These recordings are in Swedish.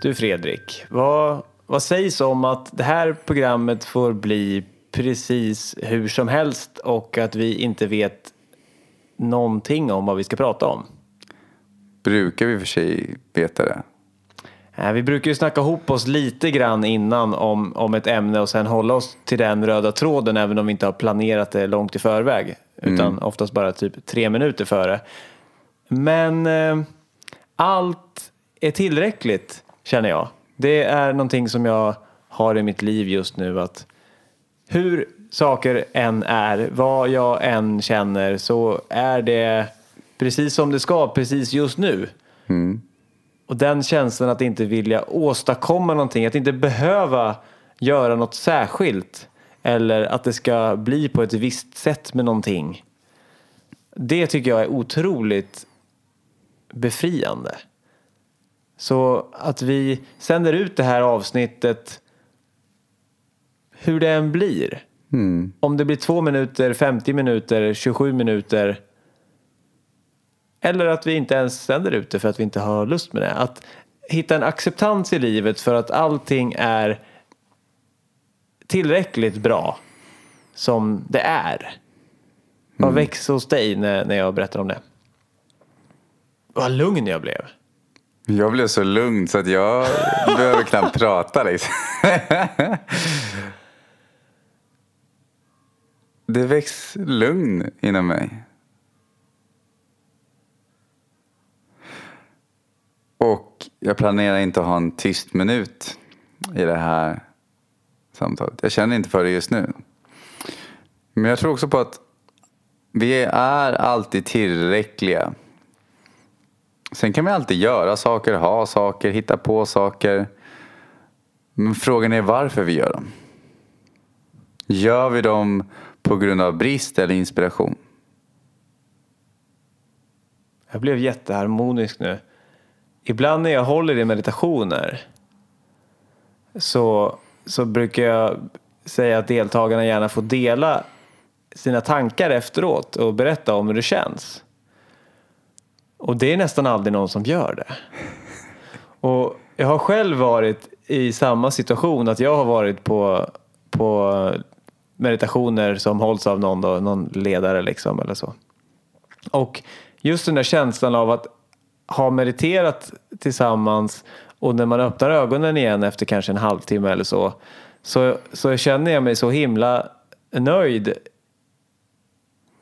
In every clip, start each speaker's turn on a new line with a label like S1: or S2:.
S1: Du Fredrik, vad, vad sägs om att det här programmet får bli precis hur som helst och att vi inte vet någonting om vad vi ska prata om?
S2: Brukar vi för sig veta det?
S1: Eh, Vi brukar ju snacka ihop oss lite grann innan om, om ett ämne och sen hålla oss till den röda tråden även om vi inte har planerat det långt i förväg. Utan oftast bara typ tre minuter före. Men eh, allt är tillräckligt känner jag. Det är någonting som jag har i mitt liv just nu att hur saker än är, vad jag än känner så är det precis som det ska precis just nu. Och den känslan att inte vilja åstadkomma någonting, att inte behöva göra något särskilt eller att det ska bli på ett visst sätt med någonting. Det tycker jag är otroligt befriande. Så att vi sänder ut det här avsnittet hur det än blir. Om det blir två minuter, 50 minuter, 27 minuter eller att vi inte ens sänder ut det för att vi inte har lust med det. Att hitta en acceptans i livet för att allting är tillräckligt bra som det är. Vad växer hos dig när, när jag berättar om det? Vad lugn jag blev.
S2: Jag blev så lugn så att jag behöver knappt prata liksom. Det väcks lugn inom mig. Och jag planerar inte att ha en tyst minut i det här samtalet. Jag känner inte för det just nu. Men jag tror också på att vi är alltid tillräckliga. Sen kan vi alltid göra saker, ha saker, hitta på saker. Men frågan är varför vi gör dem. Gör vi dem på grund av brist eller inspiration?
S1: Jag blev jätteharmonisk nu. Ibland när jag håller i meditationer så, så brukar jag säga att deltagarna gärna får dela sina tankar efteråt och berätta om hur det känns. Och det är nästan aldrig någon som gör det. Och jag har själv varit i samma situation att jag har varit på, på meditationer som hålls av någon, då, någon ledare liksom eller så. Och just den där känslan av att ha mediterat tillsammans och när man öppnar ögonen igen efter kanske en halvtimme eller så så, så känner jag mig så himla nöjd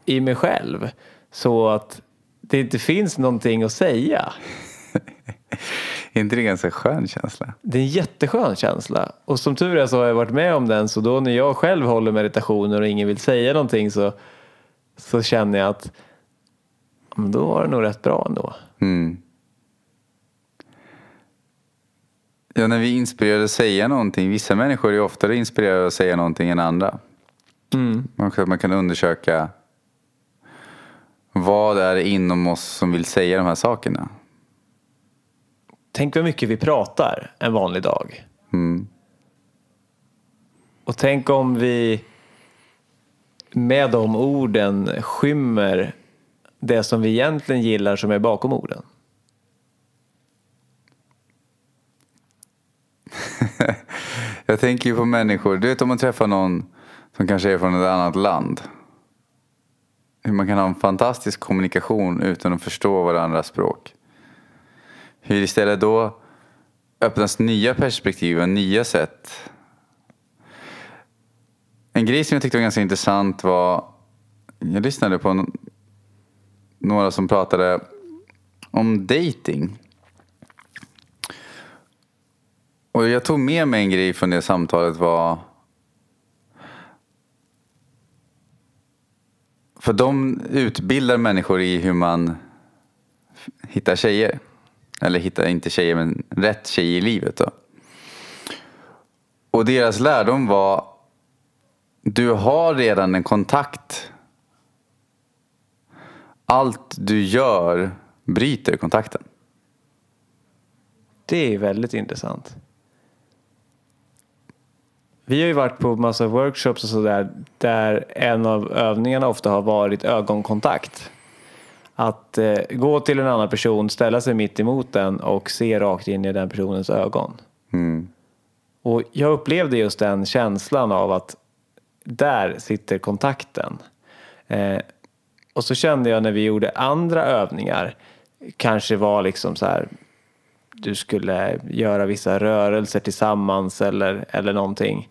S1: i mig själv så att det inte finns någonting att säga.
S2: Är inte det en ganska skön känsla?
S1: Det är en jätteskön känsla. Och som tur är så har jag varit med om den. Så då när jag själv håller meditationer och ingen vill säga någonting så, så känner jag att men då var det nog rätt bra ändå.
S2: Mm. Ja, när vi är inspirerade att säga någonting. Vissa människor är oftare inspirerade att säga någonting än andra. Kan, man kan undersöka vad är det inom oss som vill säga de här sakerna.
S1: Tänk vad mycket vi pratar en vanlig dag. Och tänk om vi med de orden skymmer det som vi egentligen gillar som är bakom orden.
S2: Jag tänker ju på människor. Du vet om man träffar någon som kanske är från ett annat land. Hur man kan ha en fantastisk kommunikation utan att förstå varandras språk. Hur istället då öppnas nya perspektiv och nya sätt. En grej som jag tyckte var ganska intressant var. Jag lyssnade på några som pratade om dating. Och jag tog med mig en grej från det samtalet var För de utbildar människor i hur man hittar tjejer. Eller hittar inte tjejer men rätt tjej i livet då. Och deras lärdom var du har redan en kontakt. Allt du gör bryter kontakten.
S1: Det är väldigt intressant. Vi har ju varit på massa workshops och sådär där en av övningarna ofta har varit ögonkontakt. att eh, gå till en annan person, ställa sig mitt emot den och se rakt in i den personens ögon.
S2: Mm.
S1: Och jag upplevde just den känslan av att där sitter kontakten. Eh, och så kände jag när vi gjorde andra övningar, kanske var liksom så här, du skulle göra vissa rörelser tillsammans eller, eller någonting.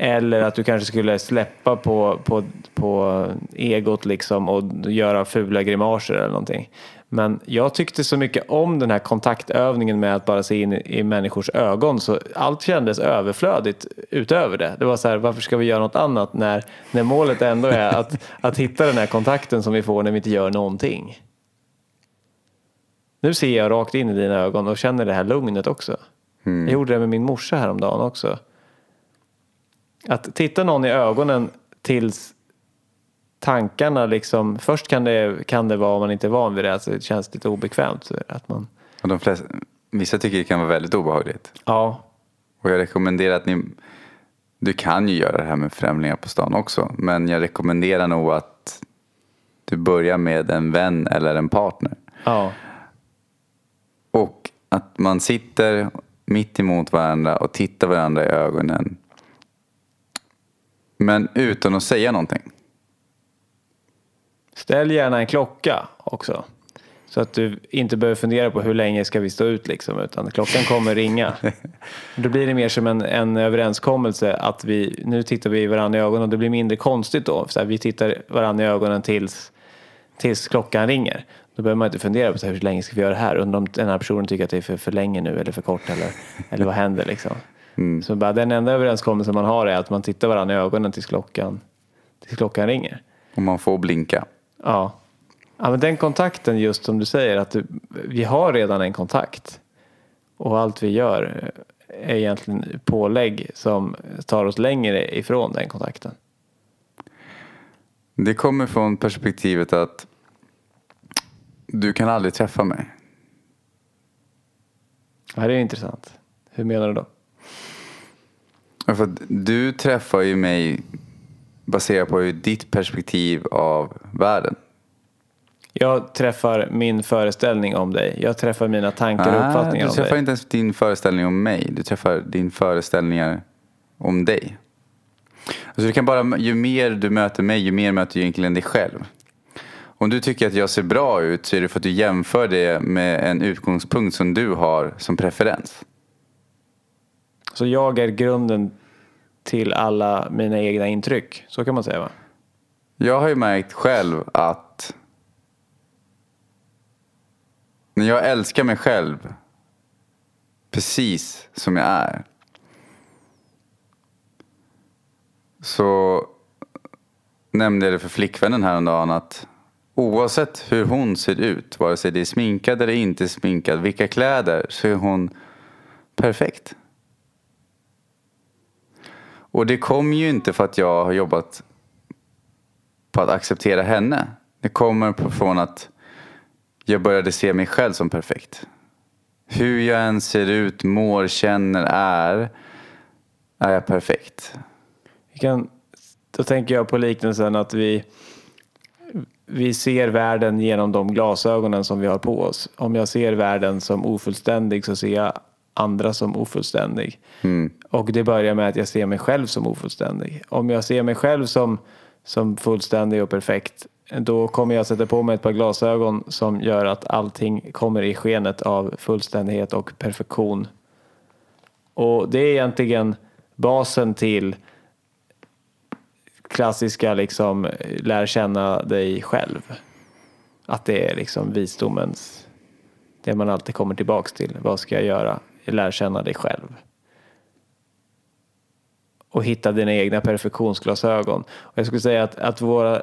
S1: Eller att du kanske skulle släppa på, på, på egot liksom och göra fula grimaser eller någonting. Men jag tyckte så mycket om den här kontaktövningen med att bara se in i människors ögon så allt kändes överflödigt utöver det. Det var så här, varför ska vi göra något annat när, när målet ändå är att, att hitta den här kontakten som vi får när vi inte gör någonting. Nu ser jag rakt in i dina ögon och känner det här lugnet också. Jag gjorde det med min morsa häromdagen också. Att titta någon i ögonen tills tankarna liksom, först kan det, kan det vara om man inte är van vid det, alltså det känns lite obekvämt. så Att man,
S2: Och de flesta, vissa tycker det kan vara väldigt obehagligt.
S1: ja,
S2: Och jag rekommenderar att ni, du kan ju göra det här med främlingar på stan också. Men jag rekommenderar nog att du börjar med en vän eller en partner.
S1: ja,
S2: Och att man sitter mitt emot varandra och tittar varandra i ögonen. Men utan att säga någonting.
S1: ställ gärna en klocka också. Så att du inte behöver fundera på hur länge ska vi stå ut liksom, utan klockan kommer ringa. Då blir det mer som en, en överenskommelse att vi, nu tittar vi varandra i ögonen och det blir mindre konstigt då. Så här, vi tittar varandra i ögonen tills, tills klockan ringer. Då behöver man inte fundera på så här, hur länge ska vi göra det här? Undrar om den här personen tycker att det är för, för länge nu eller för kort eller, eller vad händer liksom. Så bara, den enda överenskommelsen man har är att man tittar varandra i ögonen tills klockan, tills klockan ringer.
S2: Och man får blinka.
S1: Ja. ja, men den kontakten just som du säger att du, vi har redan en kontakt. Och allt vi gör är egentligen pålägg som tar oss längre ifrån den kontakten.
S2: Det kommer från perspektivet att du kan aldrig träffa mig.
S1: Ja, det är intressant. Hur menar du då?
S2: För du träffar ju mig baserat på ditt perspektiv av världen.
S1: Jag träffar min föreställning om dig. Jag träffar mina tankar och uppfattningar
S2: Ah, du
S1: om
S2: träffar
S1: dig.
S2: inte ens din föreställning om mig. Du träffar din föreställningar om dig. Alltså du kan bara, ju mer du möter mig, ju mer möter du egentligen dig själv. Om du tycker att jag ser bra ut så är det för att du jämför det med en utgångspunkt som du har som preferens.
S1: Så jag är grunden till alla mina egna intryck. Så kan man säga va?
S2: Jag har ju märkt själv att när jag älskar mig själv precis som jag är så nämnde jag det för flickvännen häromdagen att oavsett hur hon ser ut, vare sig det är sminkad eller inte sminkad, vilka kläder, så är hon perfekt. Och det kom ju inte för att jag har jobbat på att acceptera henne. Det kommer från att jag började se mig själv som perfekt. Hur jag än ser ut, mår, känner, är, är jag perfekt.
S1: Jag kan, då tänker jag på liknelsen att vi, vi ser världen genom de glasögonen som vi har på oss. Om jag ser världen som ofullständig så ser jag andra som ofullständig. Och det börjar med att jag ser mig själv som ofullständig. Om jag ser mig själv som, som fullständig och perfekt då kommer jag sätta på mig ett par glasögon som gör att allting kommer i skenet av fullständighet och perfektion. Och det är egentligen basen till klassiska liksom lär känna dig själv. Att det är liksom visdomens, det man alltid kommer tillbaks till. Vad ska jag göra? Lär känna dig själv. Och hitta dina egna perfektionsglasögon. Och jag skulle säga att, att våra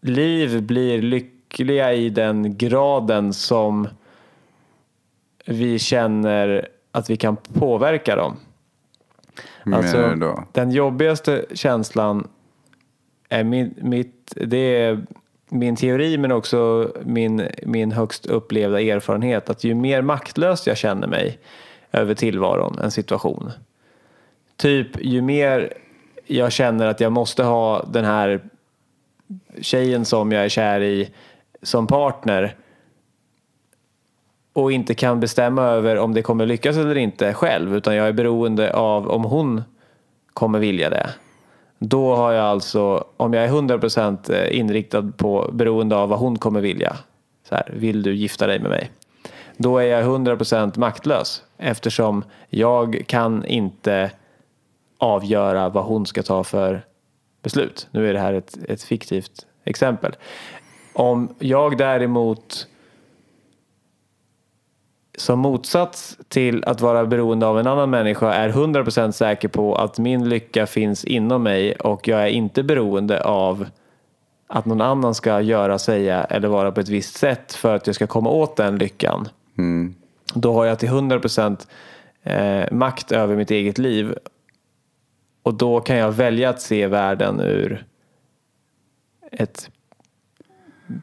S1: liv blir lyckliga i den graden som vi känner att vi kan påverka dem. Alltså,
S2: menar du då?
S1: Den jobbigaste känslan är min, mitt, det är min teori men också min, min högst upplevda erfarenhet att ju mer maktlös jag känner mig över tillvaron, en situation. Typ ju mer jag känner att jag måste ha den här tjejen som jag är kär i som partner och inte kan bestämma över om det kommer lyckas eller inte själv utan jag är beroende av om hon kommer vilja det. Då har jag alltså, om jag är 100% eh, inriktad på beroende av vad hon kommer vilja. Så här, vill du gifta dig med mig? Då är jag 100% maktlös eftersom jag kan inte avgöra vad hon ska ta för beslut. Nu är det här ett, ett fiktivt exempel. Om jag däremot som motsats till att vara beroende av en annan människa är 100% säker på att min lycka finns inom mig och jag är inte beroende av att någon annan ska göra, säga eller vara på ett visst sätt för att jag ska komma åt den lyckan.
S2: Mm.
S1: Då har jag till 100% eh, makt över mitt eget liv och då kan jag välja att se världen ur ett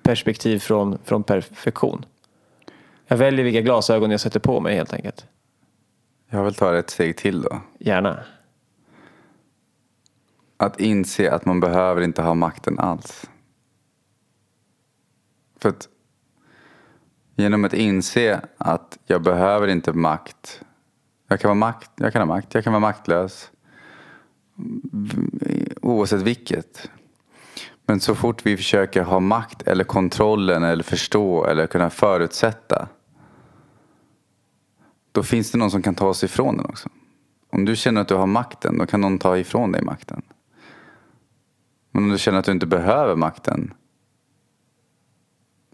S1: perspektiv från, från perfektion. Jag väljer vilka glasögon jag sätter på mig helt enkelt.
S2: Jag vill ta det ett steg till då.
S1: Gärna.
S2: Att inse att man behöver inte ha makten alls. För att genom att inse att jag behöver inte makt. Jag kan, vara makt, jag kan ha makt, jag kan vara maktlös. Oavsett vilket. Men så fort vi försöker ha makt eller kontrollen eller förstå eller kunna förutsätta. Då finns det någon som kan ta sig ifrån den också. Om du känner att du har makten, då kan någon ta ifrån dig makten. Men om du känner att du inte behöver makten.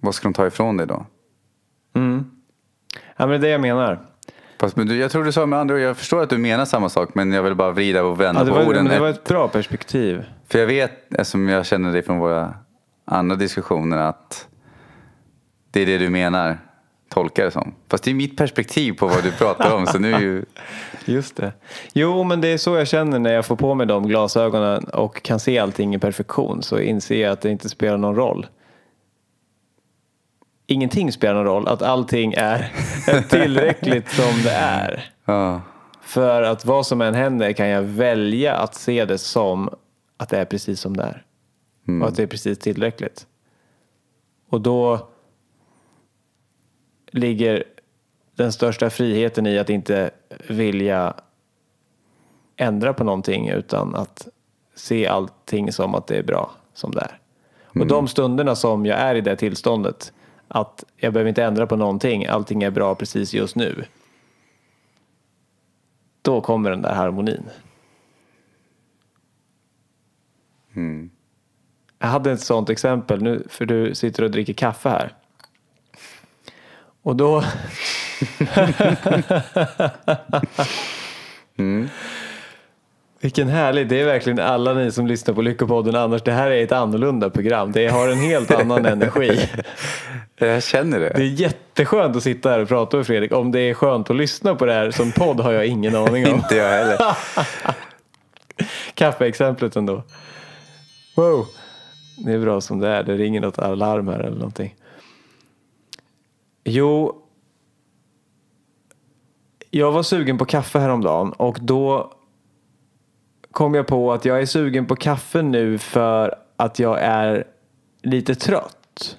S2: Vad ska de ta ifrån dig då?
S1: Mm. Ja, men det är det jag menar.
S2: Fast, men du, jag tror du sa med andra ord, jag förstår att du menar samma sak men jag vill bara vrida och vända
S1: Ja, det,
S2: på
S1: var,
S2: orden.
S1: det var ett bra perspektiv.
S2: För jag vet, eftersom jag känner dig från våra andra diskussioner, att det är det du menar, tolkar det som. Fast det är mitt perspektiv på vad du pratar om, så nu ju...
S1: Just det. Jo, men det är så jag känner när jag får på mig de glasögonen och kan se allting i perfektion. Så inser jag att det inte spelar någon roll. Ingenting spelar någon roll. Att allting är tillräckligt som det är.
S2: Ja,
S1: För att vad som än händer kan jag välja att se det som att det är precis som det är. Och att det är precis tillräckligt. Och då ligger den största friheten i att inte vilja ändra på någonting utan att se allting som att det är bra som det är. Och de stunderna som jag är i det tillståndet att jag behöver inte ändra på någonting, allting är bra precis just nu. Då kommer den där harmonin. Jag hade ett sånt exempel nu, för du sitter och dricker kaffe här. Och då... Vilken härlig, det är verkligen alla ni som lyssnar på Lyckopodden annars. Det här är ett annorlunda program. Det har en helt annan energi.
S2: jag känner det.
S1: Det är jätteskönt att sitta här och prata med Fredrik. Om det är skönt att lyssna på det här som podd har jag ingen aning om.
S2: Inte jag heller.
S1: Kaffeexemplet ändå. Wow. Det är bra som det är. Det ringer något alarm här eller någonting. Jo. Jag var sugen på kaffe häromdagen och då kom jag på att jag är sugen på kaffe nu för att jag är lite trött.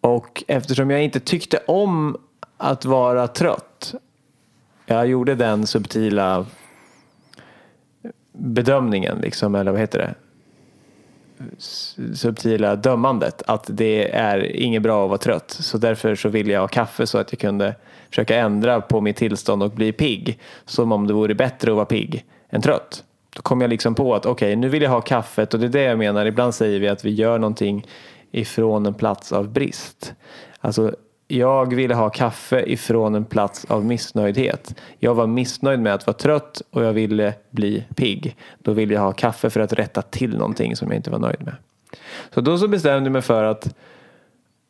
S1: Och eftersom jag inte tyckte om att vara trött. Jag gjorde den subtila bedömningen, liksom, eller vad heter det? Subtila dömandet. Att det är inget bra att vara trött. Så därför så ville jag ha kaffe så att jag kunde försöka ändra på mitt tillstånd och bli pigg. Som om det vore bättre att vara pigg än trött. Då kom jag liksom på att okej, nu vill jag ha kaffet och det är det jag menar. Ibland säger vi att vi gör någonting ifrån en plats av brist. Alltså, jag ville ha kaffe ifrån en plats av missnöjdhet. Jag var missnöjd med att vara trött och jag ville bli pigg. Då ville jag ha kaffe för att rätta till någonting som jag inte var nöjd med. Så då så bestämde jag mig för att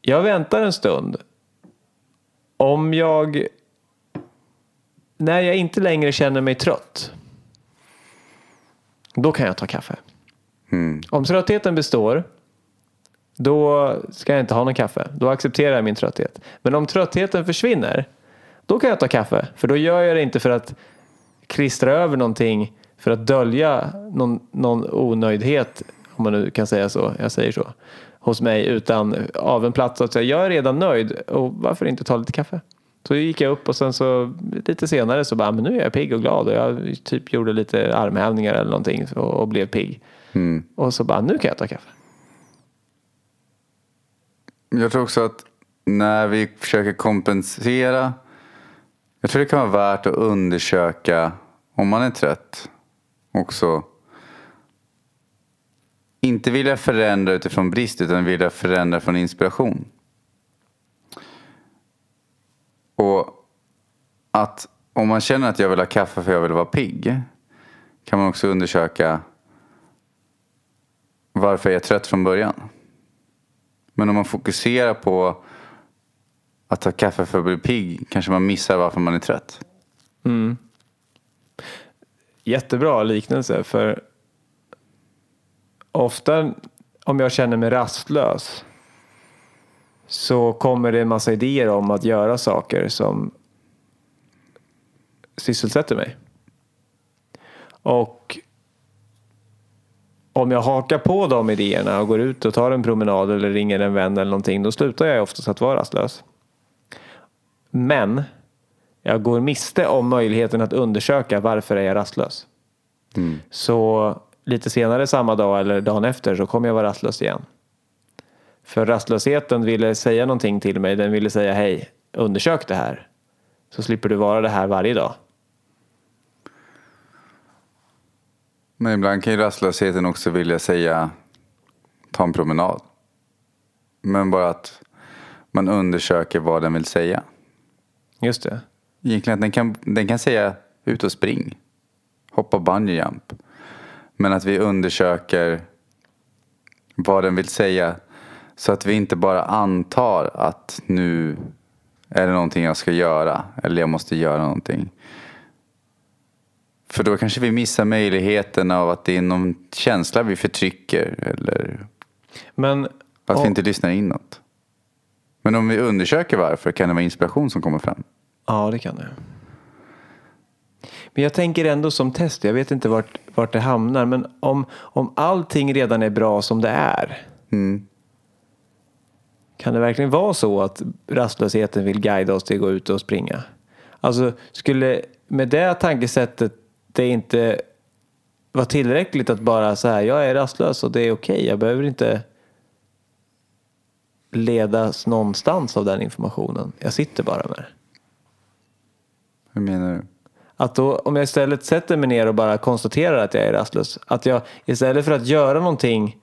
S1: jag väntar en stund. Om jag när jag inte längre känner mig trött då kan jag ta kaffe. Om tröttheten består då ska jag inte ha någon kaffe. Då accepterar jag min trötthet. Men om tröttheten försvinner, då kan jag ta kaffe. För då gör jag det inte för att klistra över någonting för att dölja någon, någon onöjdhet, om man nu kan säga så. Jag säger så. hos mig utan av en plats att säga jag är redan nöjd och varför inte ta lite kaffe? Så gick jag upp och sen så lite senare så bara, men nu är jag pigg och glad och jag typ gjorde lite armhävningar eller någonting och, och blev pigg.
S2: Mm.
S1: Och så bara, nu kan jag ta kaffe.
S2: Jag tror också att när vi försöker kompensera. Jag tror det kan vara värt att undersöka om man är trött. Också. Inte vilja förändra utifrån brist utan vilja förändra från inspiration. Och att om man känner att jag vill ha kaffe för jag vill vara pigg. Kan man också undersöka varför jag är trött från början. Men om man fokuserar på att ta kaffe för att bli pigg kanske man missar varför man är trött. Mm.
S1: Jättebra liknelse för ofta om jag känner mig rastlös så kommer det en massa idéer om att göra saker som sysselsätter mig. Och om jag hakar på de idéerna och går ut och tar en promenad eller ringer en vän eller någonting då slutar jag oftast att vara rastlös. Men jag går miste om möjligheten att undersöka varför är jag rastlös. Så lite senare samma dag eller dagen efter så kommer jag vara rastlös igen. För rastlösheten ville säga någonting till mig. Den ville säga hej, undersök det här. Så slipper du vara det här varje dag.
S2: Men ibland kan ju rastlösheten också vilja säga ta en promenad. Men bara att man undersöker vad den vill säga.
S1: Just det.
S2: Egentligen att den kan, den kan säga ut och spring. Hoppa bungee jump. Men att vi undersöker vad den vill säga. Så att vi inte bara antar att nu är det någonting jag ska göra. Eller jag måste göra någonting. För då kanske vi missar möjligheten av att det är någon känsla vi förtrycker. Eller
S1: Men
S2: att
S1: Ja.
S2: vi inte lyssnar inåt. Men om vi undersöker varför kan det vara inspiration som kommer fram.
S1: Ja, det kan det. Men jag tänker ändå som test, jag vet inte vart, vart det hamnar, men om, om allting redan är bra som det är. Kan det verkligen vara så att rastlösheten vill guida oss till att gå ut och springa? Alltså, skulle med det tankesättet det inte vara tillräckligt att bara så här, jag är rastlös och det är okej, jag behöver inte ledas någonstans av den informationen. Jag sitter bara med det.
S2: Hur menar du?
S1: Att då, om jag istället sätter mig ner och bara konstaterar att jag är rastlös. Att jag istället för att göra någonting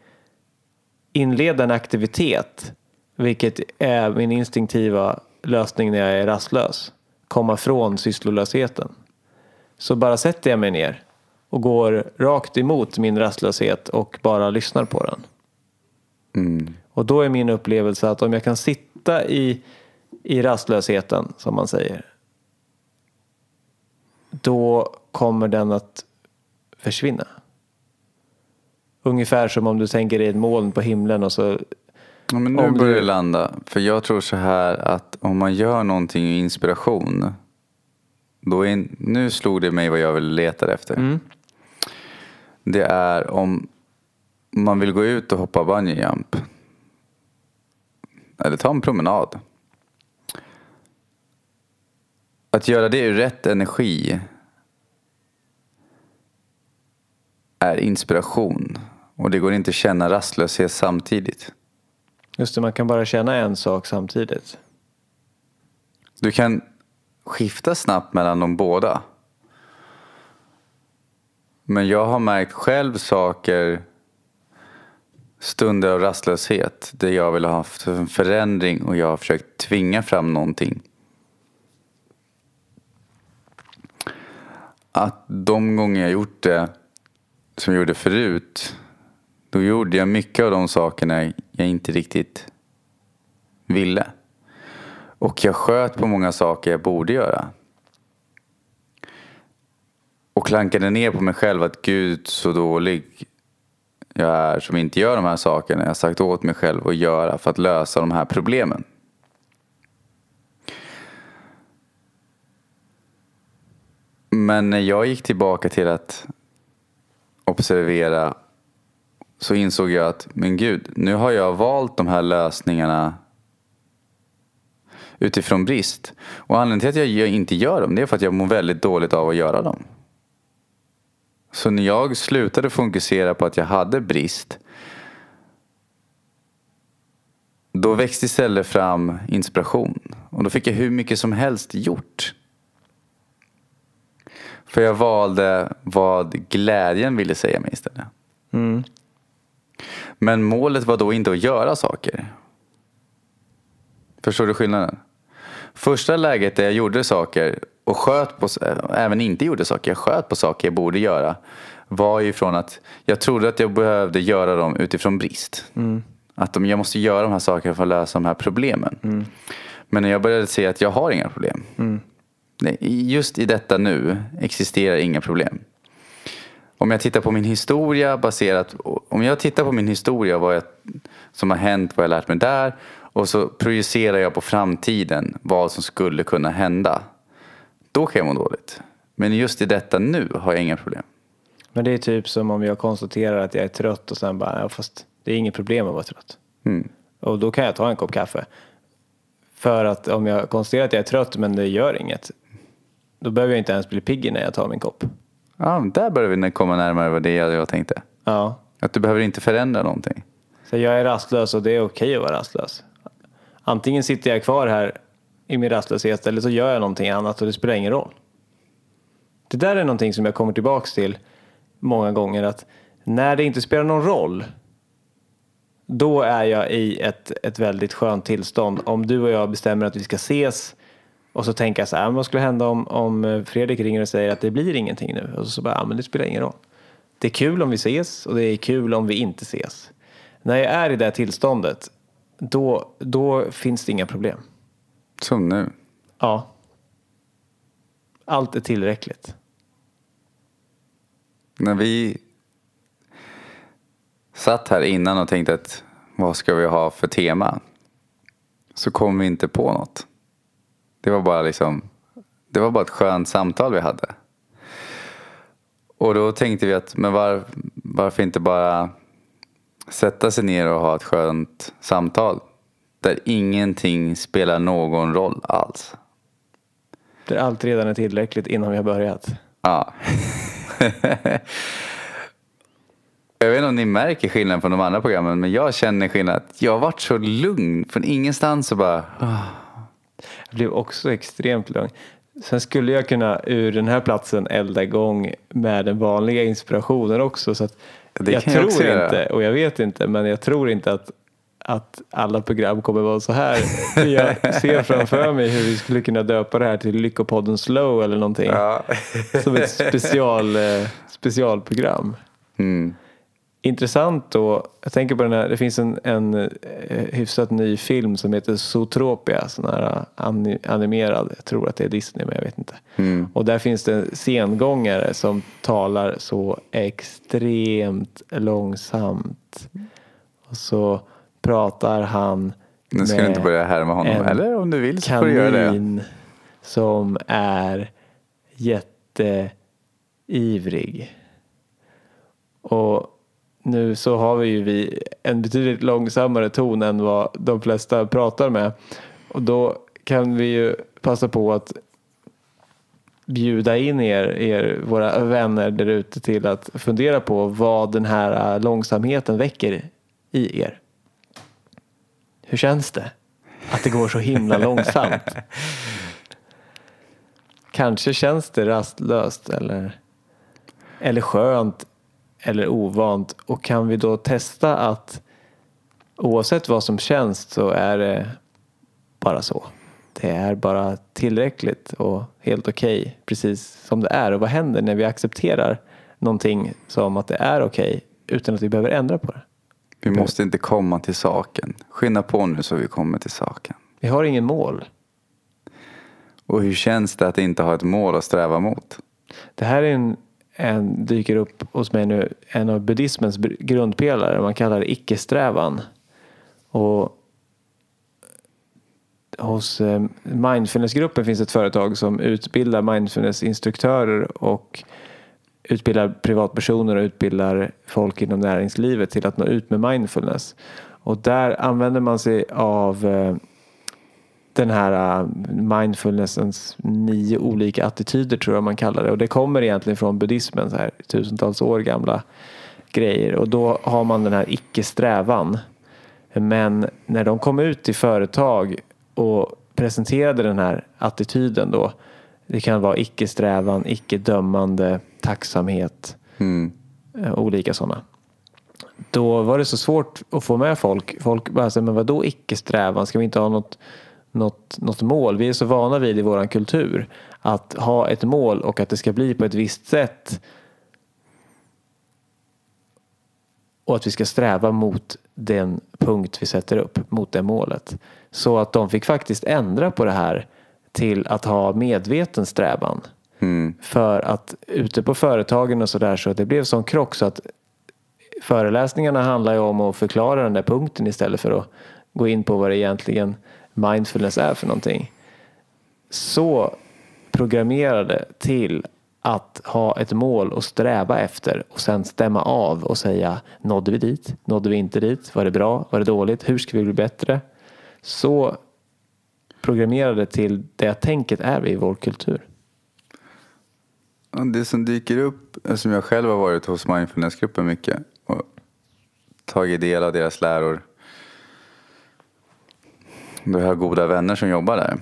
S1: inleda en aktivitet. Vilket är min instinktiva lösning när jag är rastlös. Komma från sysslolösheten. Så bara sätter jag mig ner och går rakt emot min rastlöshet och bara lyssnar på den. Och då är min upplevelse att om jag kan sitta i, i rastlösheten, som man säger, då kommer den att försvinna. Ungefär som om du tänker dig ett moln på himlen och så
S2: Ja, men nu
S1: Om du-
S2: börjar det landa. För jag tror så här att om man gör någonting i inspiration. Då är, nu slog det mig vad jag vill leta efter. Det är om man vill gå ut och hoppa bungee jump. Eller ta en promenad. Att göra det ur rätt energi är inspiration. Och det går inte att känna rastlöshet samtidigt.
S1: Just det, man kan bara känna en sak samtidigt.
S2: Du kan skifta snabbt mellan de båda. Men jag har märkt själv saker, stunder av rastlöshet, där jag vill ha haft en förändring och jag har försökt tvinga fram någonting. Att de gånger jag gjort det, som jag gjorde förut, då gjorde jag mycket av de sakerna jag inte riktigt ville. Och jag sköt på många saker jag borde göra. Och klankade ner på mig själv att gud så dålig jag är som inte gör de här sakerna jag har sagt åt mig själv att göra för att lösa de här problemen. Men när jag gick tillbaka till att observera så insåg jag att, men gud, nu har jag valt de här lösningarna utifrån brist. Och anledningen till att jag inte gör dem, det är för att jag mår väldigt dåligt av att göra dem. Så när jag slutade fokusera på att jag hade brist, då växte istället fram inspiration. Och då fick jag hur mycket som helst gjort. För jag valde vad glädjen ville säga mig istället.
S1: Mm.
S2: Men målet var då inte att göra saker. Förstår du skillnaden? Första läget där jag gjorde saker och sköt på, även inte gjorde saker, jag sköt på saker jag borde göra. Var ju från att jag trodde att jag behövde göra dem utifrån brist.
S1: Mm.
S2: Att de, jag måste göra de här sakerna för att lösa de här problemen.
S1: Mm.
S2: Men när jag började se att jag har inga problem.
S1: Mm.
S2: Just i detta nu existerar inga problem. Om jag tittar på min historia baserat, om jag tittar på min historia vad jag, som har hänt, vad jag lärt mig där och så projicerar jag på framtiden vad som skulle kunna hända. Då kan jag må dåligt. Men just i detta nu har jag inga problem.
S1: Men det är typ som om jag konstaterar att jag är trött och sen bara, ja, fast det är inget problem att vara trött.
S2: Mm.
S1: Och då kan jag ta en kopp kaffe. För att om jag konstaterar att jag är trött men det gör inget. Då behöver jag inte ens bli pigg när jag tar min kopp.
S2: Ja, där börjar vi komma närmare vad det är jag tänkte.
S1: Ja.
S2: Att du behöver inte förändra någonting.
S1: Så jag är rastlös och det är okej att vara rastlös. Antingen sitter jag kvar här i min rastlöshet eller så gör jag någonting annat och det spelar ingen roll. Det där är någonting som jag kommer tillbaks till många gånger att när det inte spelar någon roll då är jag i ett, ett väldigt skönt tillstånd. Om du och jag bestämmer att vi ska ses och så tänker jag så här, ah, vad skulle hända om, om eh, Fredrik ringer och säger att det blir ingenting nu? Och så bara, ja men det spelar ingen roll. Det är kul om vi ses och det är kul om vi inte ses. När jag är i det här tillståndet, då, då finns det inga problem.
S2: Som nu.
S1: Ja. Allt är tillräckligt.
S2: När vi satt här innan och tänkte att vad ska vi ha för tema? Så kom vi inte på något. Det var bara liksom, det var bara ett skönt samtal vi hade. Och då tänkte vi att, men var, varför inte bara sätta sig ner och ha ett skönt samtal. Där ingenting spelar någon roll alls.
S1: Där allt redan är tillräckligt innan vi har börjat.
S2: Ja. jag vet inte om ni märker skillnaden från de andra programmen, men jag känner skillnad. Jag har varit så lugn, från ingenstans så bara...
S1: Jag blev också extremt lugn. Sen skulle jag kunna ur den här platsen elda igång med den vanliga inspirationen också. Så att
S2: Det
S1: jag
S2: kan jag
S1: tror
S2: också göra.
S1: inte, och jag vet inte, men jag tror inte att, att alla program kommer vara så här. Jag ser framför mig hur vi skulle kunna döpa det här till Lyckopodden Slow eller någonting. Som ett special, eh, specialprogram.
S2: Mm.
S1: Intressant då, jag tänker på den här, det finns en, en eh, hyfsat ny film som heter Zootropia, sån här ani- animerad, jag tror att det är Disney men jag vet inte.
S2: Mm.
S1: Och där finns det en sengångare som talar så extremt långsamt. Och så pratar han
S2: Nu ska du inte börja härma honom. Eller om du vill så får du göra det.
S1: som är jätteivrig. Och nu så har vi ju vi en betydligt långsammare ton än vad de flesta pratar med. Och då kan vi ju passa på att bjuda in er, er våra vänner där ute till att fundera på vad den här äh, långsamheten väcker i er. Hur känns det? Att det går så himla långsamt. Kanske känns det rastlöst eller, eller skönt eller ovant. Och kan vi då testa att oavsett vad som känns så är det bara så. Det är bara tillräckligt och helt okej precis som det är. Och vad händer när vi accepterar någonting som att det är okej utan att vi behöver ändra på det?
S2: Vi måste inte komma till saken. Skynda på nu så vi kommer till saken.
S1: Vi har ingen mål.
S2: Och hur känns det att inte ha ett mål att sträva mot?
S1: Det här är en, en, dyker upp hos mig nu, en av buddhismens grundpelare. Man kallar det icke-strävan. Och hos eh, mindfulnessgruppen finns ett företag som utbildar mindfulnessinstruktörer och utbildar privatpersoner och utbildar folk inom näringslivet till att nå ut med mindfulness. Och där använder man sig av eh, den här eh, mindfulnessens nio olika attityder tror jag man kallar det. Och det kommer egentligen från buddhismen, så här, tusentals år gamla grejer. Och då har man den här icke-strävan. Men när de kom ut till företag och presenterade den här attityden då. Det kan vara icke-strävan, icke-dömande, tacksamhet.
S2: Mm.
S1: Olika sådana. Då var det så svårt att få med folk. Folk bara säger, men vadå icke-strävan? Ska vi inte ha något, något, något mål? Vi är så vana vid i vår kultur att ha ett mål och att det ska bli på ett visst sätt. Och att vi ska sträva mot den punkt vi sätter upp, mot det målet. Så att de fick faktiskt ändra på det här till att ha medveten strävan.
S2: Mm.
S1: För att ute på företagen och sådär så det blev sån krock så att föreläsningarna handlar ju om att förklara den där punkten istället för att gå in på vad det egentligen mindfulness är för någonting. Så programmerade till att ha ett mål och sträva efter och sen stämma av och säga nådde vi dit? Nådde vi inte dit? Var det bra? Var det dåligt? Hur ska vi bli bättre? Så programmerade till det tänket är vi i vår kultur.
S2: Det som dyker upp, som jag själv har varit hos mindfulnessgruppen mycket och tagit del av deras läror. Då jag har goda vänner som jobbar där.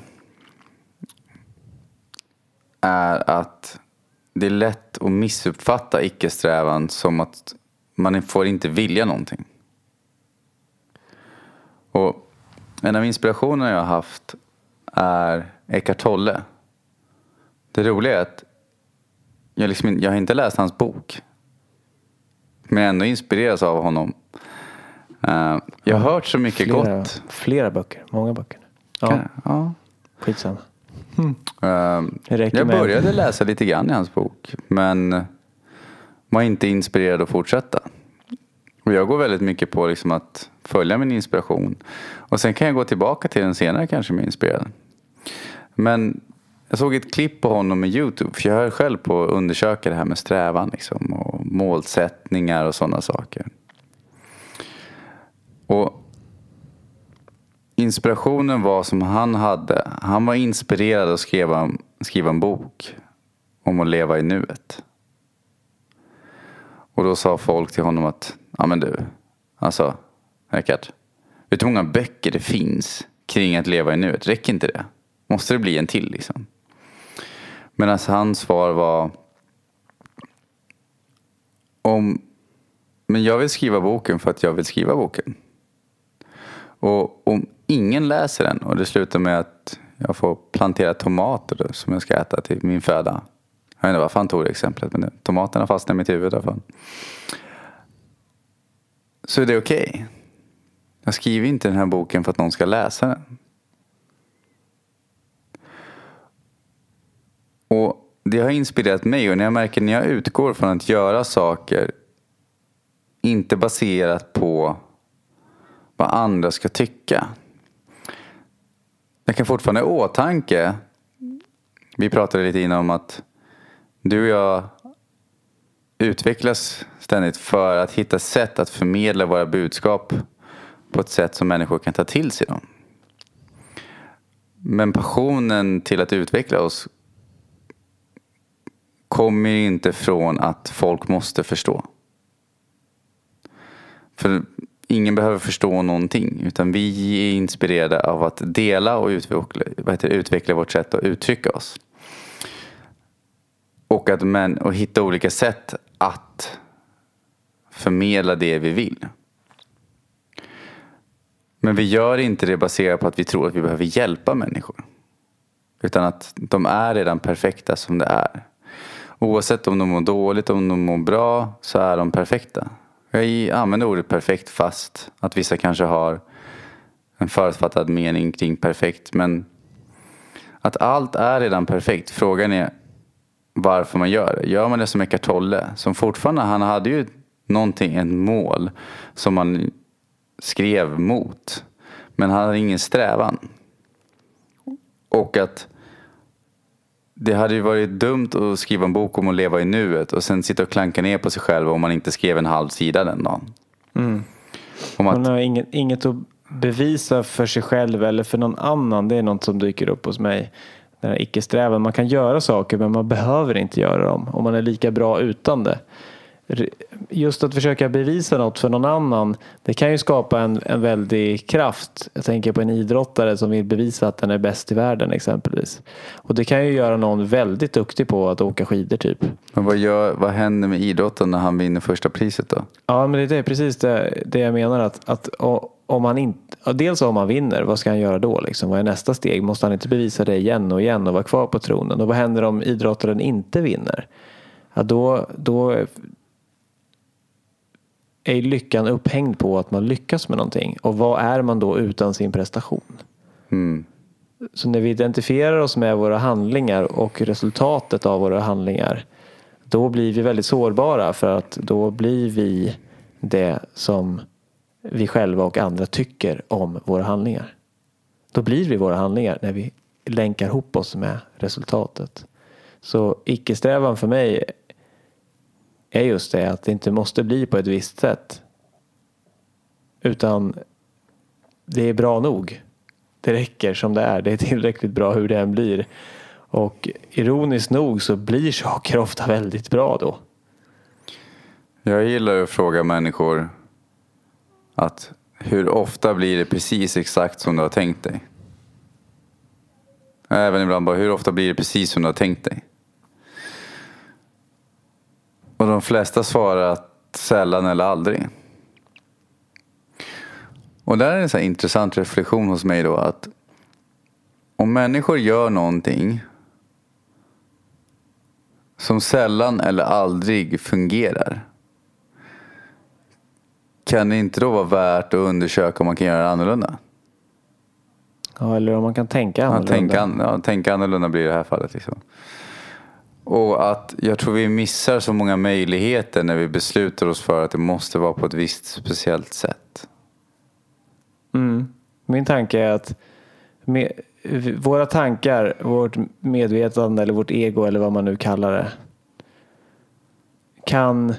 S2: Är att det är lätt att missuppfatta icke-strävan som att man får inte vilja någonting. Och en av inspirationerna jag har haft är Eckart Tolle. Det roliga är att jag, liksom, jag har inte läst hans bok. Men jag ändå inspireras av honom. Uh, jag har hört så mycket
S1: flera,
S2: gott.
S1: Flera böcker, många böcker. Ja,
S2: Ja. Ja.
S1: skitsamma.
S2: Uh,
S1: Det räcker
S2: jag
S1: med-
S2: började läsa lite grann i hans bok. Men var inte inspirerad att fortsätta. Och jag går väldigt mycket på liksom att följa min inspiration. Och sen kan jag gå tillbaka till den senare kanske med inspirerad. Men jag såg ett klipp på honom med YouTube. För jag höll själv på att undersöka det här med strävan liksom, och målsättningar och sådana saker. Och inspirationen var som han hade. Han var inspirerad att skriva, skriva en bok om att leva i nuet. Och då sa folk till honom att, ja men du, alltså, Eckart, Vet du hur många böcker det finns kring att leva i nuet? Räcker inte det? Måste det bli en till liksom? Medan alltså, hans svar var, om, men jag vill skriva boken för att jag vill skriva boken. Och om ingen läser den och det slutar med att jag får plantera tomater då, som jag ska äta till min föda. Jag vet inte varför han tog det exemplet men tomaterna fastnar i mitt huvud i alla fall. Så är det okej. Jag skriver inte den här boken för att någon ska läsa den. Och det har inspirerat mig och när jag märker när jag utgår från att göra saker inte baserat på vad andra ska tycka. Jag kan fortfarande ha i åtanke. Vi pratade lite innan om att du och jag utvecklas ständigt för att hitta sätt att förmedla våra budskap på ett sätt som människor kan ta till sig dem. Men passionen till att utveckla oss kommer inte från att folk måste förstå. För ingen behöver förstå någonting. Utan vi är inspirerade av att dela och utveckla, vad heter, det, utveckla vårt sätt att uttrycka oss. Och att men, och hitta olika sätt att förmedla det vi vill. Men vi gör inte det baserat på att vi tror att vi behöver hjälpa människor. Utan att de är redan perfekta som det är. Oavsett om de mår dåligt, om de mår bra, så är de perfekta. Jag använder ordet perfekt fast att vissa kanske har en förutfattad mening kring perfekt. Men att allt är redan perfekt. Frågan är varför man gör det. Gör man det som Eckart Tolle, som fortfarande, han hade ju någonting, ett mål som man skrev mot. Men han hade ingen strävan. Och att det hade ju varit dumt att skriva en bok om att leva i nuet och sen sitta och klanka ner på sig själv om man inte skrev en halv sida den dagen.
S1: Mm.
S2: Om att,
S1: Man har inget, inget att bevisa för sig själv eller för någon annan. Det är något som dyker upp hos mig. Den här icke-strävan. Man kan göra saker men man behöver inte göra dem. Och man är lika bra utan det. Just att försöka bevisa något för någon annan. Det kan ju skapa en, en väldig kraft. Jag tänker på en idrottare som vill bevisa att den är bäst i världen exempelvis. Och det kan ju göra någon väldigt duktig på att åka skidor typ.
S2: men vad, gör, vad händer med idrotten när han vinner första priset då?
S1: Ja, men det är precis det, det jag menar. Att, att om han inte, dels om han vinner, vad ska han göra då? Liksom? Vad är nästa steg? Måste han inte bevisa det igen och igen och vara kvar på tronen? Och vad händer om idrottaren inte vinner? Ja, då, då är lyckan upphängd på att man lyckas med någonting. Och vad är man då utan sin prestation?
S2: Mm.
S1: Så när vi identifierar oss med våra handlingar och resultatet av våra handlingar då blir vi väldigt sårbara för att då blir vi det som vi själva och andra tycker om våra handlingar. Då blir vi våra handlingar när vi länkar ihop oss med resultatet. Så icke-strävan för mig är just det att det inte måste bli på ett visst sätt. Utan det är bra nog. Det räcker som det är. Det är tillräckligt bra hur det än blir. Och ironiskt nog så blir saker ofta väldigt bra då.
S2: Jag gillar att fråga människor att hur ofta blir det precis exakt som du har tänkt dig? Även ibland bara hur ofta blir det precis som du har tänkt dig? Och de flesta svarar att sällan eller aldrig. Och där är en så intressant reflektion hos mig då att om människor gör någonting som sällan eller aldrig fungerar. Kan det inte då vara värt att undersöka om man kan göra det annorlunda?
S1: Ja, eller om man kan tänka
S2: Ja,
S1: annorlunda.
S2: tänka, an, ja, tänka annorlunda blir det i det här fallet. Liksom. Och att jag tror vi missar så många möjligheter när vi beslutar oss för att det måste vara på ett visst speciellt sätt.
S1: Mm. Min tanke är att med, våra tankar, vårt medvetande eller vårt ego eller vad man nu kallar det kan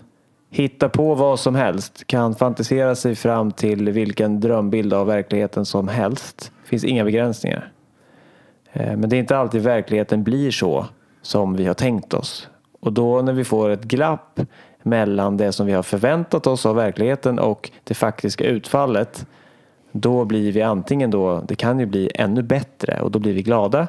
S1: hitta på vad som helst, kan fantisera sig fram till vilken drömbild av verkligheten som helst. Det finns inga begränsningar. Eh, men det är inte alltid verkligheten blir så som vi har tänkt oss. Och då när vi får ett glapp mellan det som vi har förväntat oss av verkligheten och det faktiska utfallet då blir vi antingen då, det kan ju bli ännu bättre och då blir vi glada.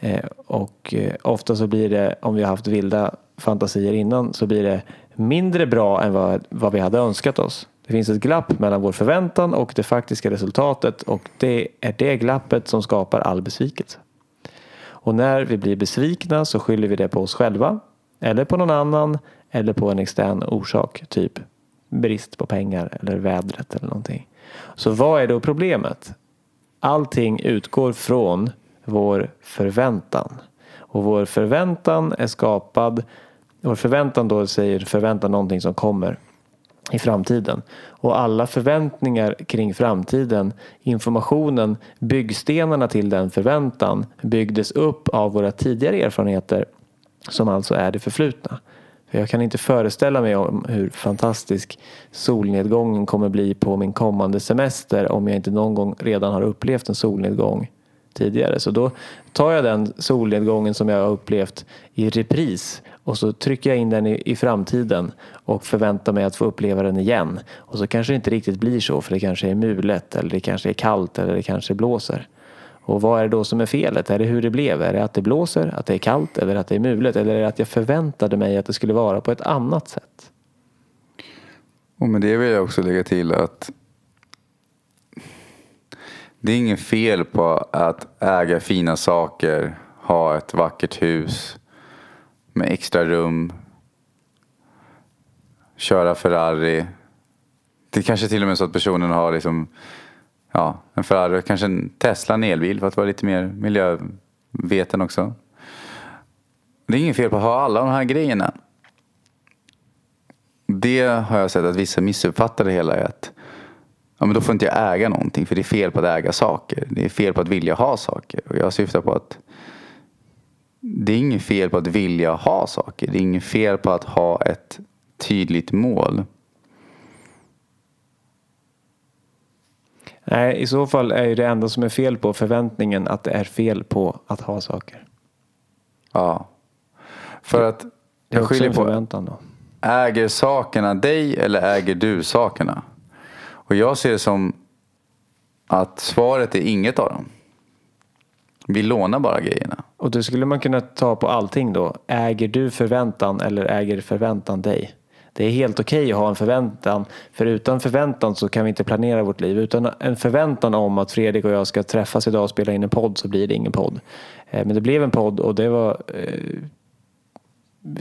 S1: Eh, och eh, ofta så blir det, om vi har haft vilda fantasier innan, så blir det mindre bra än vad, vad vi hade önskat oss. Det finns ett glapp mellan vår förväntan och det faktiska resultatet och det är det glappet som skapar all besvikelse. Och när vi blir besvikna så skyller vi det på oss själva eller på någon annan eller på en extern orsak, typ brist på pengar eller vädret eller någonting. Så vad är då problemet? Allting utgår från vår förväntan. Och vår förväntan är skapad, vår förväntan då säger förväntan någonting som kommer i framtiden. Och alla förväntningar kring framtiden, informationen, byggstenarna till den förväntan byggdes upp av våra tidigare erfarenheter som alltså är det förflutna. För jag kan inte föreställa mig om hur fantastisk solnedgången kommer bli på min kommande semester om jag inte någon gång redan har upplevt en solnedgång tidigare. Så då tar jag den solnedgången som jag har upplevt i repris och så trycker jag in den i, i framtiden och förväntar mig att få uppleva den igen. Och så kanske det inte riktigt blir så för det kanske är mulet eller det kanske är kallt eller det kanske blåser. Och vad är det då som är felet? Är det hur det blev? Är det att det blåser, att det är kallt eller att det är mulet? Eller är det att jag förväntade mig att det skulle vara på ett annat sätt?
S2: Och med det vill jag också lägga till att det är inget fel på att äga fina saker, ha ett vackert hus med extra rum, köra Ferrari. Det är kanske till och med så att personen har liksom, ja, en Ferrari, kanske en Tesla, en elbil för att vara lite mer miljöveten också. Det är inget fel på att ha alla de här grejerna. Det har jag sett att vissa missuppfattar det hela är att ja, men då får inte jag äga någonting för det är fel på att äga saker. Det är fel på att vilja ha saker. Och jag syftar på att det är inget fel på att vilja ha saker. Det är inget fel på att ha ett tydligt mål.
S1: Nej, i så fall är ju det enda som är fel på förväntningen att det är fel på att ha saker.
S2: Ja. För att
S1: Det är också
S2: skiljer
S1: en
S2: på
S1: förväntan då.
S2: äger sakerna dig eller äger du sakerna? Och jag ser det som att svaret är inget av dem. Vi lånar bara grejerna.
S1: Och då skulle man kunna ta på allting då. Äger du förväntan eller äger förväntan dig? Det är helt okej att ha en förväntan. För utan förväntan så kan vi inte planera vårt liv. Utan en förväntan om att Fredrik och jag ska träffas idag och spela in en podd så blir det ingen podd. Eh, men det blev en podd och det var eh,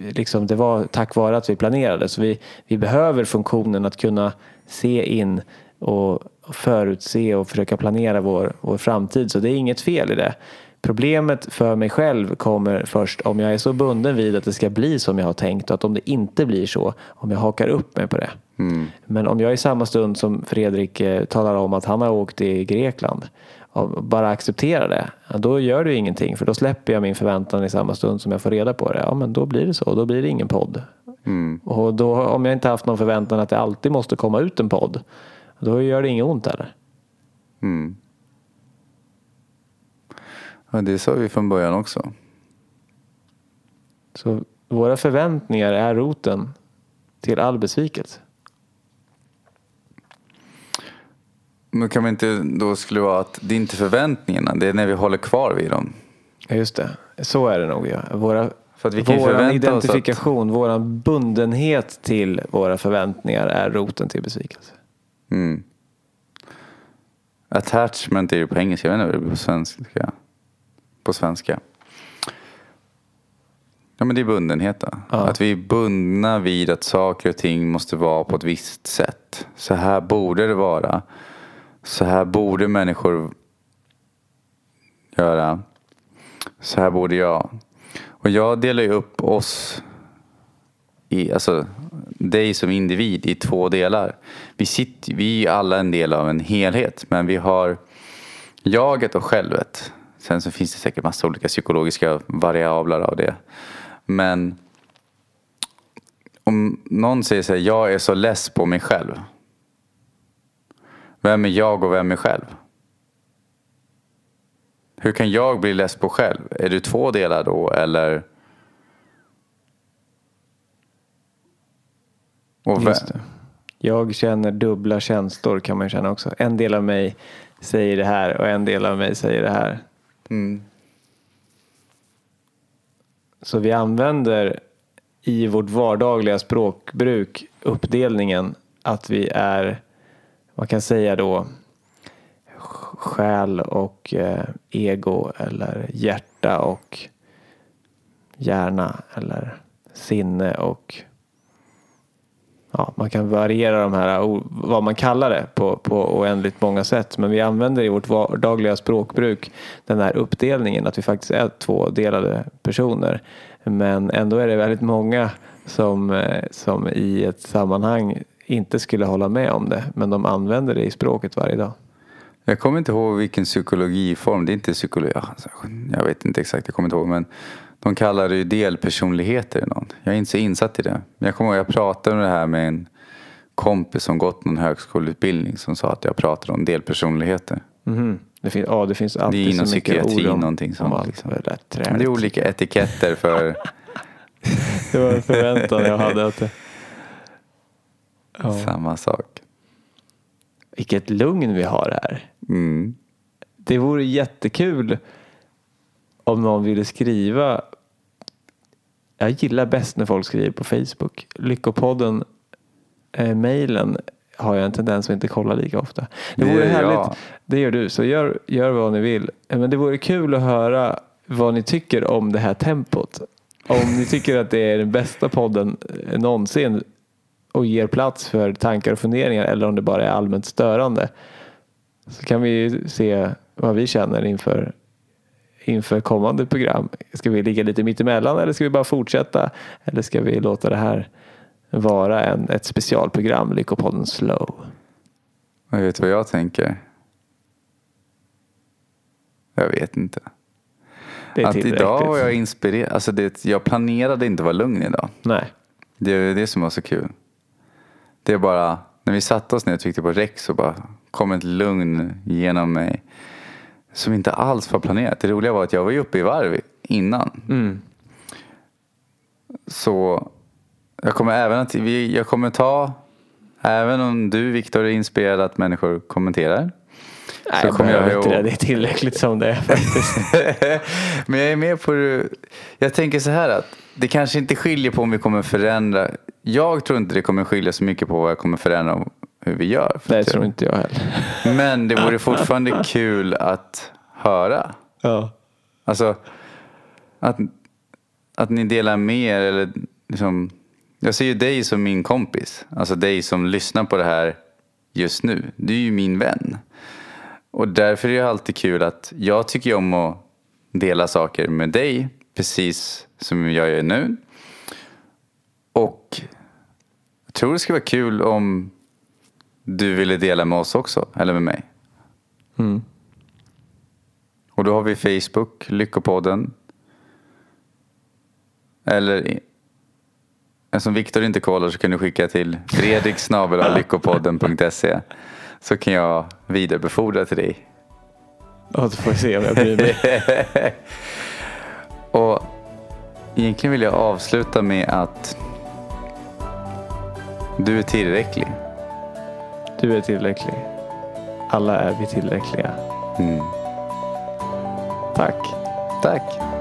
S1: liksom, det var tack vare att vi planerade. Så vi, vi behöver funktionen att kunna se in och och förutse och försöka planera vår, vår framtid. Så det är inget fel i det. Problemet för mig själv kommer först om jag är så bunden vid att det ska bli som jag har tänkt och att om det inte blir så, om jag hakar upp mig på det. Men om jag i samma stund som Fredrik eh, talar om att han har åkt till Grekland och bara accepterar det, ja, då gör det ingenting för då släpper jag min förväntan i samma stund som jag får reda på det. Ja men då blir det så, då blir det ingen podd. Och då, om jag inte haft någon förväntan att det alltid måste komma ut en podd, då gör det inget ont heller.
S2: Mm. Ja, det sa vi från början också.
S1: Så våra förväntningar är roten till all besvikelse.
S2: Men kan man inte då skulle vara att det är inte förväntningarna, det är när vi håller kvar vid dem.
S1: Ja, just det. Så är det nog. Ja. Våra,
S2: För att vi kan
S1: våran
S2: oss att-
S1: identifikation, vår bundenhet till våra förväntningar är roten till besvikelse.
S2: Mm. Attachment är ju på engelska, jag vet inte vad det är på svenska. På svenska. Ja men det är bundenhet.
S1: Ja.
S2: Att vi är bundna vid att saker och ting måste vara på ett visst sätt. Så här borde det vara. Så här borde människor göra. Så här borde jag. Och jag delar ju upp oss i, alltså dig som individ i två delar. Vi, sitter, vi är alla en del av en helhet men vi har jaget och självet. Sen så finns det säkert massa olika psykologiska variabler av det. Men om någon säger så här, jag är så less på mig själv. Vem är jag och vem är själv? Hur kan jag bli less på själv? Är du två delar då eller? Och vem-
S1: Just det. Jag känner dubbla känslor kan man känna också. En del av mig säger det här och en del av mig säger det här.
S2: Mm.
S1: Så vi använder i vårt vardagliga språkbruk uppdelningen att vi är, man kan säga då, själ och eh, ego eller hjärta och hjärna eller sinne och ja, man kan variera de här, vad man kallar det på, på oändligt många sätt. Men vi använder i vårt vardagliga språkbruk den här uppdelningen att vi faktiskt är två delade personer. Men ändå är det väldigt många som, eh, som i ett sammanhang inte skulle hålla med om det. Men de använder det i språket varje dag.
S2: Jag kommer inte ihåg vilken psykologiform. Det är inte psykologi. Alltså, jag vet inte exakt. Jag kommer inte ihåg. Men de kallar det ju delpersonligheter. eller något. Jag är inte så insatt i det. Men jag kommer ihåg att jag pratade om det här med en kompis som gått någon högskoleutbildning. Som sa att jag pratade om delpersonligheter.
S1: Mhm. Det, finns, ja, det finns alltid
S2: inom
S1: så mycket ord om,
S2: någonting
S1: om
S2: sånt,
S1: allt.
S2: liksom.
S1: Det, där.
S2: Men det är olika etiketter för
S1: det var en förväntan jag hade. Att det... ja.
S2: samma sak.
S1: Vilket lugn vi har här.
S2: Mm.
S1: Det vore jättekul om någon ville skriva. Jag gillar bäst när folk skriver på Facebook. Lyckopodden, eh, mejlen har jag en tendens att inte kolla lika ofta. Det
S2: Det
S1: vore härligt.
S2: jag.
S1: Det gör du, så gör, gör vad ni vill. Eh, Men det vore kul att höra vad ni tycker om det här tempot. Om ni tycker att det är den bästa podden eh, någonsin och ger plats för tankar och funderingar eller om det bara är allmänt störande. Så kan vi ju se vad vi känner inför, inför kommande program. Ska vi ligga lite mittemellan eller ska vi bara fortsätta? Eller ska vi låta det här vara en, ett specialprogram, Lyckopodden Slow?
S2: Och vet vad jag tänker? Jag vet inte.
S1: Det är
S2: att idag var jag inspirerad. Alltså det, jag planerade inte vara lugn idag.
S1: Nej.
S2: Det är det som var så kul. Det är bara, när vi satte oss ner och tryckte på Rex så bara kom ett lugn genom mig. Som inte alls var planerat. Det roliga var att jag var ju uppe i varv innan.
S1: Mm.
S2: Så jag kommer även att, vi- jag kommer ta, även om du Viktor är inspirerad att människor kommenterar.
S1: Nej,
S2: Så
S1: jag
S2: kommer jag
S1: inte det. Det är tillräckligt som det är faktiskt.
S2: Men jag är med på det. Jag tänker så här att det kanske inte skiljer på om vi kommer förändra. Jag tror inte det kommer skilja så mycket på vad jag kommer förändra hur vi gör. För
S1: det
S2: att jag-
S1: tror inte jag heller.
S2: Men det vore fortfarande kul att höra.
S1: Ja.
S2: Alltså att, att ni delar med er eller liksom. Jag ser ju dig som min kompis. Alltså dig som lyssnar på det här just nu. Du är ju min vän. Och därför är det alltid kul att jag tycker om att dela saker med dig. Precis som jag gör nu. Och jag tror det skulle vara kul om du ville dela med oss också. Eller med mig.
S1: Mm.
S2: Och då har vi Facebook, Lyckopodden. Eller eftersom Viktor inte kollar så kan du skicka till fredriksnabelalyckopodden.se så kan jag vidarebefordra till dig.
S1: Ja, då får se om jag bryr mig.
S2: Och egentligen vill jag avsluta med att du är tillräcklig.
S1: Du är tillräcklig. Alla är vi tillräckliga.
S2: Mm.
S1: Tack.
S2: Tack.